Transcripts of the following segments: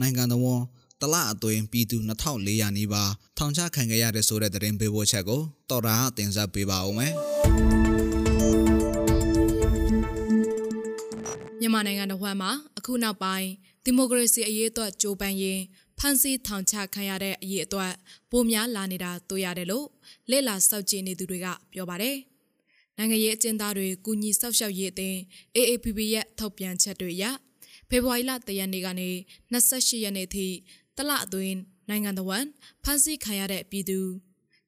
နိုင်ငံတော်တလအတွင်းပြည်သူ2400နီးပါးထောင်ချခံခဲ့ရတဲ့ဆိုတဲ့သတင်းပေးပို့ချက်ကိုတော်တာတင်ဆက်ပေးပါဦးမယ်မြန်မာနိုင်ငံတော်မှာအခုနောက်ပိုင်းဒီမိုကရေစီအရေးအတွက်ကြိုးပမ်းရင်းဖန်စီထောင်ချခံရတဲ့အရေးအတွက်ပိုများလာနေတာတွေ့ရတယ်လို့လက်လာစောက်ကြည့်နေသူတွေကပြောပါတယ်။နိုင်ငံရေးအကျဉ်းသားတွေကူညီဆောက်ရှောက်ရေးအသင်း AAPP ရဲ့ထုတ်ပြန်ချက်တွေအရ ဖေဖော်ဝါရီလ3ရက်နေ့ကနေ28ရက်နေ့ထိတလအတွင်းနိုင်ငံတော်ဝန်ဖန်စီခံရတဲ့ပြည်သူ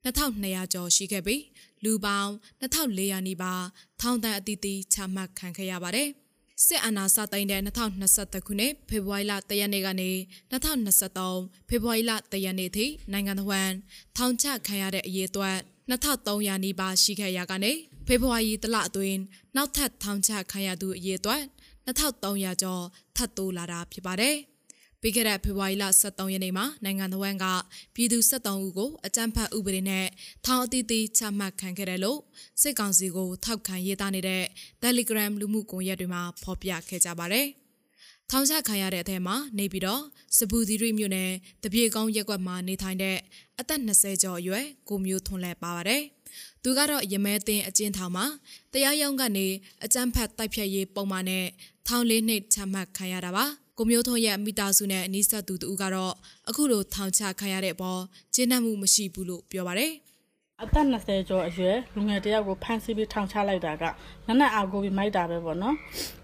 2200ကျော်ရှိခဲ့ပြီးလူပေါင်း2400နီးပါးထောင်ဒဏ်အသီးသီးချမှတ်ခံခဲ့ရပါတယ်။စစ်အာဏာစသိမ်းတဲ့2023ခုနှစ်ဖေဖော်ဝါရီလ3ရက်နေ့ကနေ2023ဖေဖော်ဝါရီလ3ရက်နေ့ထိနိုင်ငံတော်ဝန်ထောင်ချခံရတဲ့အရေးအတွက်2300နီးပါးရှိခဲ့ရကနေဖေဖော်ဝါရီတလအတွင်းနောက်ထပ်ထောင်ချခံရသူအရေးအတွက် 2300ကျော်ထပ်တိုးလာတာဖြစ်ပါတယ်။ပြီးခဲ့တဲ့ဖေဖော်ဝါရီလ23ရက်နေ့မှာနိုင်ငံတော်ဝန်ကပြည်သူ73ဦးကိုအကြမ်းဖက်ဥပဒေနဲ့ထောင်အသီးသီးချမှတ်ခံခဲ့တယ်လို့စစ်ကောင်စီကိုထောက်ခံရေးသားနေတဲ့ Telegram လူမှုကွန်ရက်တွေမှာဖော်ပြခဲ့ကြပါတယ်။ထောင်ချခံရတဲ့အထက်မှာနေပြီးတော့စပူသီရိမြို့နယ်တပြေကောင်းရက်ကွက်မှာနေထိုင်တဲ့အသက်20ကျော်အရွယ်ကိုမျိုးထွန်းလဲပါပါတယ်။ သူကတော့ရမဲသိန်းအကျဉ်းထောင်မှာတရားရုံးကနေအကြမ်းဖက်တိုက်ဖြတ်ရေးပုံမှန်နဲ့ထောင်လေးနှစ်ချမှတ်ခံရတာပါ။ကိုမျိုးထွန်းရဲ့မိသားစုနဲ့အနီးစပ်သူတူကတော့အခုလိုထောင်ချခံရတဲ့အပေါ်ကျေနပ်မှုမရှိဘူးလို့ပြောပါတယ်အသက်20ကျော်အရွယ်လူငယ်တယောက်ကိုဖမ်းဆီးပြီးထောင်ချလိုက်တာကနက်နက်အာကိုပြီးမိုက်တာပဲပေါ့နော်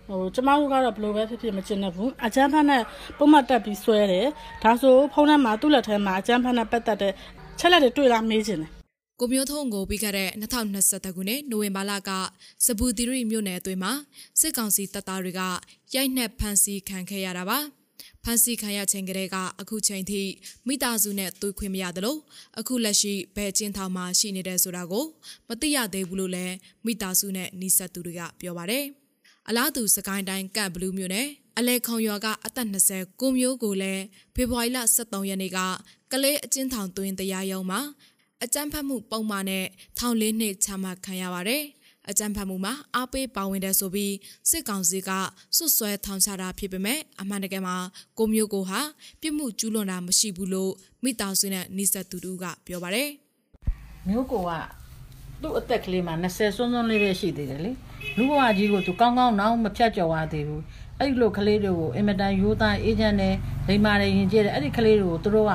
ဟိုကျမတို့ကတော့ဘလို့ပဲဖြစ်ဖြစ်မကျင်တဲ့ဘူးအကျန်းဖတ်နဲ့ပုံမှန်တက်ပြီးဆွဲတယ်ဒါဆိုဖုန်းထဲမှာသူ့လက်ထဲမှာအကျန်းဖတ်နဲ့ပတ်သက်တဲ့ချက်လက်တွေတွေ့လာမေးချင်တယ် ကိုမျိုးထုံးကိုပြီးခဲ့တဲ့2023ခုနှစ်နိုဝင်ဘာလကစပူတီရီမြို့နယ်အတွင်းမှာစစ်ကောင်စီတပ်သားတွေကရိုက်နှက်ဖမ်းဆီးခံခဲ့ရတာပါဖမ်းဆီးခံရချိန်ကလေးကအခုချိန်ထိမိသားစုနဲ့တွေ့ခွင့်မရသလိုအခုလက်ရှိဘယ်ကျင်းထောင်မှာရှိနေတယ်ဆိုတာကိုမသိရသေးဘူးလို့လည်းမိသားစုနဲ့နှိဆက်သူတွေကပြောပါတယ်အလားတူစကိုင်းတိုင်းကန့်ဘလူးမြို့နယ်အလဲခုံရွာကအသက်20ကိုမျိုးကိုလည်းဖေဖော်ဝါရီလ23ရက်နေ့ကကလေးအကျဉ်းထောင်တွင်တရားရုံးမှာ အကြမ်းဖက်မှုပုံမှန်နဲ့ထောင်လေးနှစ်ချမှတ်ခံရပါတယ်။အကြမ်းဖက်မှုမှာအားပေးပါဝင်တဲ့ဆိုပြီးစစ်ကောင်စီကစွတ်စွဲထောင်ချတာဖြစ်ပေမဲ့အမှန်တကယ်မှာကိုမျိုးကိုဟာပြစ်မှုကျူးလွန်တာမရှိဘူးလို့မိသားစုနဲ့နှိဆက်သူတို့ကပြောပါတယ်။မျိုးကိုကသူ့အသက်ကလေးမှာ20စွန်းစွန်းလေးပဲရှိသေးတယ်လေ။လူဘဝကြီးကိုသူကောင်းကောင်းနောက်မဖြတ်ကျော်ရသေးဘူး။အဲ့ဒီလိုကလေးတွေကိုအင်မတန်ရိုးသားအေဂျင့်နဲ့လိမ္မာတွေရင်ကျဲတယ်အဲ့ဒီကလေးတွေကိုသူတို့က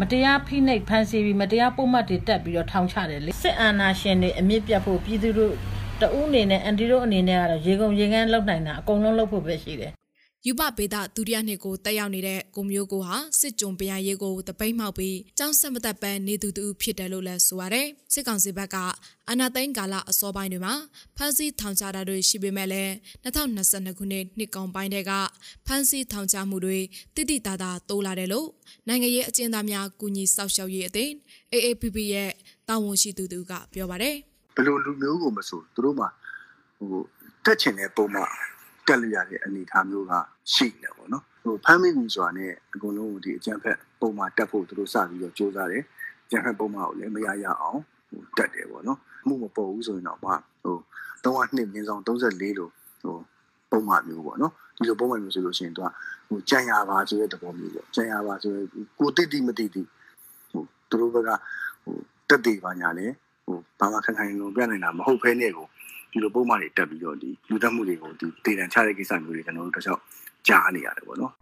မတရားဖိနှိပ်ဖမ်းဆီးပြီးမတရားပုံမှတ်တွေတက်ပြီးတော့ထောင်ချတယ်လေစစ်အာဏာရှင်တွေအမြင့်ပြတ်ဖို့ပြည်သူတို့တဦးအနေနဲ့အန်တီတို့အနေနဲ့ကတော့ရေကုန်ရေငန်းလောက်နိုင်တာအကုန်လုံးလောက်ဖို့ပဲရှိတယ် ယူပပေဒဒုတိယနှစ်ကိုတက်ရောက်နေတဲ့ကိုမျိုးကိုဟာစစ်ကြုံပရရေးကိုတပိတ်မှောက်ပြီးကျောင်းဆက်မသက်ပန်းနေသူတူဖြစ်တယ်လို့လည်းဆိုပါတယ်စစ်ကောင်စီဘက်ကအာနာသိန်းကာလအစောပိုင်းတွေမှာဖမ်းဆီးထောင်ချတာတွေရှိပေမဲ့လည်း2022ခုနှစ်နှစ်ကောင်ပိုင်းတွေကဖမ်းဆီးထောင်ချမှုတွေတိတိတသာတိုးလာတယ်လို့နိုင်ငံရေးအကျဉ်းသားများကူညီစောင့်ရှောက်ရေးအသင်း AAPP ရဲ့တာဝန်ရှိသူကပြောပါတယ်ဘယ်လိုလူမျိုးကိုမဆိုသူတို့မှာဟိုတက်ချင်တဲ့ပုံမှန် တက်လို့ရတဲ့အနေအထားမျိုးကရှိနေပေါ့နော်ဟိုဖမ်းမိပြီဆိုတာနဲ့အကုန်လုံးဒီအကြံဖက်ပုံမှန်တက်ဖို့သူတို့စပြီးတော့စူးစမ်းတယ်ကြံဖက်ပုံမှန်ကိုလည်းမရရအောင်ဟိုတက်တယ်ပေါ့နော်မှုမပေါ်ဘူးဆိုရင်တော့မှဟို3နှစ်မြင်းဆောင်34လို့ဟိုပုံမှန်မျိုးပေါ့နော်ဒီလိုပုံမှန်မျိုးဆိုလို့ရှိရင်သူကဟိုကြံရပါဆိုတဲ့သဘောမျိုးပေါ့ကြံရပါဆိုရင်ကိုတိတိမတိတိဟိုသူတို့ဘက်ကဟိုတက်တည်ပါညာလေ ဟိုဘာမှခက်ခိုင်လုံးပြနိုင်တာမဟုတ်ဖဲနဲ့ကိုဒီလိုပုံမှန်တွေတက်ပြီးတော့ဒီလူသက်မှုတွေကိုဒီတည်တံချတဲ့ကိစ္စမျိုးတွေကျွန်တော်တို့တစ်လျှောက်ကြားနေရတယ်ပေါ့နော်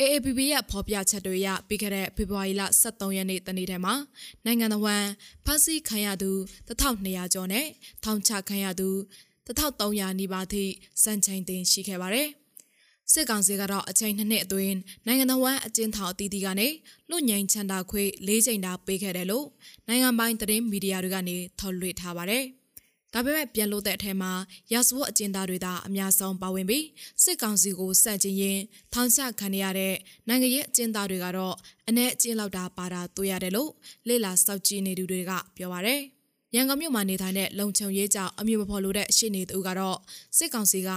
AAPP ရဲ့ဖော်ပြချက်တွေအရပြီးခဲ့တဲ့ဖေဖော်ဝါရီလ23ရက်နေ့တနေ့ထဲမှာနိုင်ငံတော်ဝန်ဖမ်းဆီးခံရသူ1200ကျော်နဲ့ထောင်ချခံရသူ1300နီးပါးထိစံချိန်တင်ရှိခဲ့ပါတယ်။ စစ်ကောင်စီကတော့အချိန်နှစ်နှစ်အတွင်းနိုင်ငံတော်ဝန်အကျဉ်းထောင်အသီးသီးကနေလွတ်ငြိမ်းချမ်းသာခွေ၄ချိန်တာပေးခဲ့တယ်လို့နိုင်ငံပိုင်သတင်းမီဒီယာတွေကနေထုတ်လွှင့်ထားပါတယ်။ဒါပေမဲ့ပြန်လို့တဲ့အထက်မှာရာဇဝတ်အကျဉ်းသားတွေသာအများဆုံးပါဝင်ပြီးစစ်ကောင်စီကိုစန့်ကျင်ရင်ထောင်ချခံရတဲ့နိုင်ငံရေးအကျဉ်းသားတွေကတော့အ ਨੇ အကျဉ်းလောက်တာပါတာတွေ့ရတယ်လို့လေလာစောက်ကြည့်နေသူတွေကပြောပါရယ် ရန်ကုန်မြို့မှာနေထိုင်တဲ့လုံခြုံရေးကြောင့်အမျိုးမဖော်လိုတဲ့ရှေ့နေသူကတော့စစ်ကောင်စီက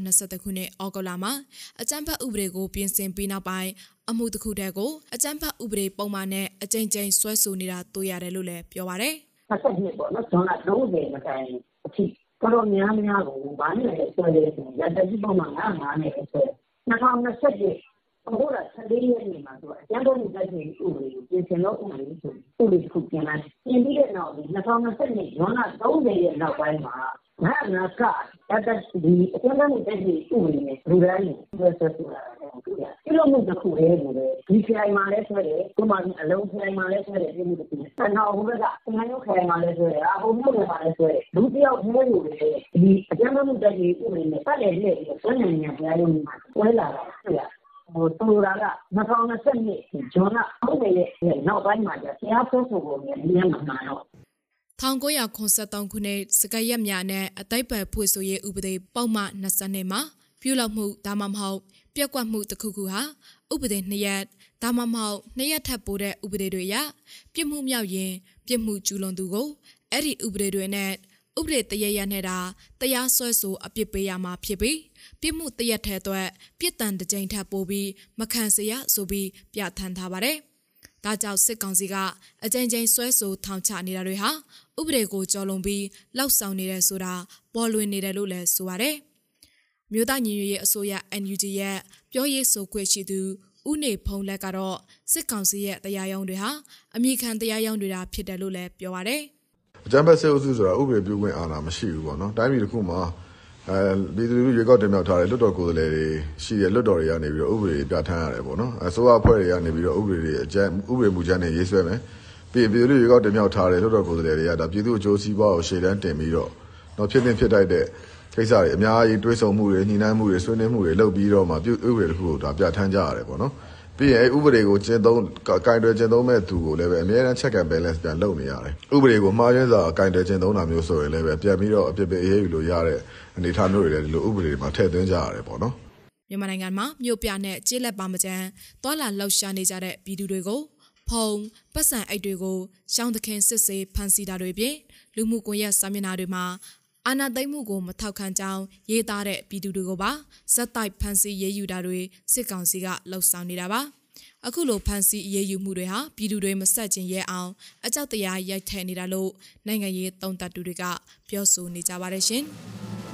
2023ခုနှစ်ဩဂုတ်လမှာအကြမ်းဖက်ဥပဒေကိုပြင်ဆင်ပြီးနောက်ပိုင်းအမှုတစ်ခုတည်းကိုအကြမ်းဖက်ဥပဒေပုံမှန်နဲ့အကြိမ်ကြိမ်ဆွဲဆိုနေတာတွေ့ရတယ်လို့လည်းပြောပါရယ်။ဆက်ဆက်နှစ်ပေါ့နော်ဇွန်လ30မတိုင်အထိတော်တော်များများကိုဘာနဲ့လဲဆွဲတယ်ဆိုရတတိပုံမှန်ကငါးနဲ့ဆွဲ2021အခုက14ရက်နေမှာဆိုတော့အကျန်းတော်မူတိုက်ခိုက်ဥပဒေကိုပြင်ဆင်လို့ဥပဒေဆိုဥပဒေကိုပြင်လာတယ် 2022ဇွန်လ30ရက်နောက်ပိုင်းမှာငါနာကတက်တက်ဒီအကျဉ်းသားတွေတက်ပြီးဥပဒေနဲ့လူတိုင်းကိုဆွဲဆိုတာတွေ့ရတယ်။ဒီလိုမျိုးတစ်ခုလေးကိုပဲဒီခရိုင်မှာလည်းဆွဲတယ်၊ဒီမှာအလုံးခရိုင်မှာလည်းဆွဲတယ်ဒီမျိုးတစ်ခု။ဆန္ဒဟိုဘက်ကဆန္ဒရုပ်ခရိုင်မှာလည်းဆွဲတယ်၊အဟိုမျိုးတွေမှာလည်းဆွဲတယ်။လူတယောက်မျိုးလိုပဲဒီအကျဉ်းသားတွေတက်ပြီးဥပဒေနဲ့ပတ်လည်နဲ့ဆွဲနိုင်ရတရားလုံးမှာဆွဲလာတာတွေ့ရတယ်။ဟိုတူရာက2022ဇွန်လ30ရက်နောက်ပိုင်းမှာကျဆရာဖို့ဖို့ကိုမြန်မြန်မှန်တော့ 1983ခုနှစ်စကရက်များနဲ့အသိပ္ပံဖွေဆိုရေးဥပဒေပုံမှန်20မှာပြုလုပ်မှုဒါမှမဟုတ်ပြက်ကွက်မှုတစ်ခုခုဟာဥပဒေ2ရက်ဒါမှမဟုတ်2ရက်ထပ်ပိုတဲ့ဥပဒေတွေရပြစ်မှုမြောက်ရင်ပြစ်မှုကျူးလွန်သူကိုအဲ့ဒီဥပဒေတွေနဲ့ဥပဒေတရရနဲ့တာတရားစွဲဆိုအပြစ်ပေးရမှာဖြစ်ပြီးပြစ်မှုတရက်ထဲအတွက်ပြစ်ဒဏ်တစ်ကြိမ်ထပ်ပိုးပြီးမခံစေရဆိုပြီးပြဋ္ဌာန်းထားပါတယ်။ ဒါကြောင့်စစ်ကောင်စီကအကြိမ်ကြိမ်ဆွဲဆိုထောင်ချနေတာတွေဟာဥပဒေကိုကျော်လွန်ပြီးလောက်ဆောင်နေတယ်ဆိုတာပေါ်လွင်နေတယ်လို့လည်းဆိုပါတယ်။မြို့သားညီညွတ်ရေးအစိုးရ NUG ရဲ့ပြောရေးဆိုခွင့်ရှိသူဦးနေဖုံးလက်ကတော့စစ်ကောင်စီရဲ့တရားရုံးတွေဟာအမိခံတရားရုံးတွေတာဖြစ်တယ်လို့လည်းပြောပါတယ်။အကြမ်းဖက်စစ်အုပ်စုဆိုတာဥပဒေပြုခွင့်အာဏာမရှိဘူးပေါ့နော်တိုင်းပြည်တစ်ခုမှာ အဲပြည်သူလူထုရွေးကောက်တင်မြှောက်ထားတဲ့လွတ်တော်ကိုယ်စားလှယ်တွေရှိတဲ့လွတ်တော်တွေကနေပြီးတော့ဥပဒေပြဋ္ဌာန်းရတယ်ပေါ့နော်အစိုးရအဖွဲ့တွေကနေပြီးတော့ဥပဒေတွေအကြမ်းဥပဒေမူကြမ်းတွေရေးဆွဲမယ်ပြီးရင်ပြည်သူလူထုရွေးကောက်တင်မြှောက်ထားတဲ့လွတ်တော်ကိုယ်စားလှယ်တွေကဒါပြည်သူအကျိုးစီးပွားကိုရှေ့တန်းတင်ပြီးတော့တော့ဖြစ်တင်ဖြစ်တိုက်တဲ့ကိစ္စတွေအများကြီးတွေးဆုံမှုတွေညှိနှိုင်းမှုတွေဆွေးနွေးမှုတွေလုပ်ပြီးတော့မှပြုဥပဒေတစ်ခုကိုဒါပြဋ္ဌာန်းကြရတယ်ပေါ့နော် ပြီးရင်အဲဥပဒေကိုကျင့်သုံးကင်တွယ်ကျင့်သုံးမဲ့သူကိုလည်းပဲအများအား check and balance ပြန်လုပ်နေရတယ်။ဥပဒေကိုမှားယွင်းစွာကင်တွယ်ကျင့်သုံးတာမျိုးဆိုရင်လည်းပဲပြန်ပြီးတော့အပြစ်ပေးအရေးယူလို့ရတဲ့အနေအထားမျိုးတွေလည်းဒီလိုဥပဒေတွေမှာထည့်သွင်းကြရတယ်ပေါ့နော်။မြန်မာနိုင်ငံမှာမြို့ပြနဲ့ကျေးလက်ပါမကျန်သွာလာလှောက်ရှားနေကြတဲ့ပြည်သူတွေကိုဖုံပတ်စံအိတ်တွေကိုရှောင်းသခင်စစ်ဆေးဖမ်းဆီးတာတွေပြင်လူမှုကွန်ရက်စာမျက်နှာတွေမှာ အာဏာသိမ်းမှုကိုမထောက်ခံကြောင်းရေးသားတဲ့ပြည်သူတွေကိုပါဇက်တိုက်ဖမ်းဆီးရေးယူတာတွေစစ်ကောင်စီကလှုံ့ဆော်နေတာပါအခုလိုဖမ်းဆီးအရေးယူမှုတွေဟာပြည်သူတွေမဆက်ကျင်ရဲအောင်အကြောက်တရားရိုက်ထည့်နေတာလို့နိုင်ငံရေးတုံးတက်သူတွေကပြောဆိုနေကြပါတယ်ရှင်။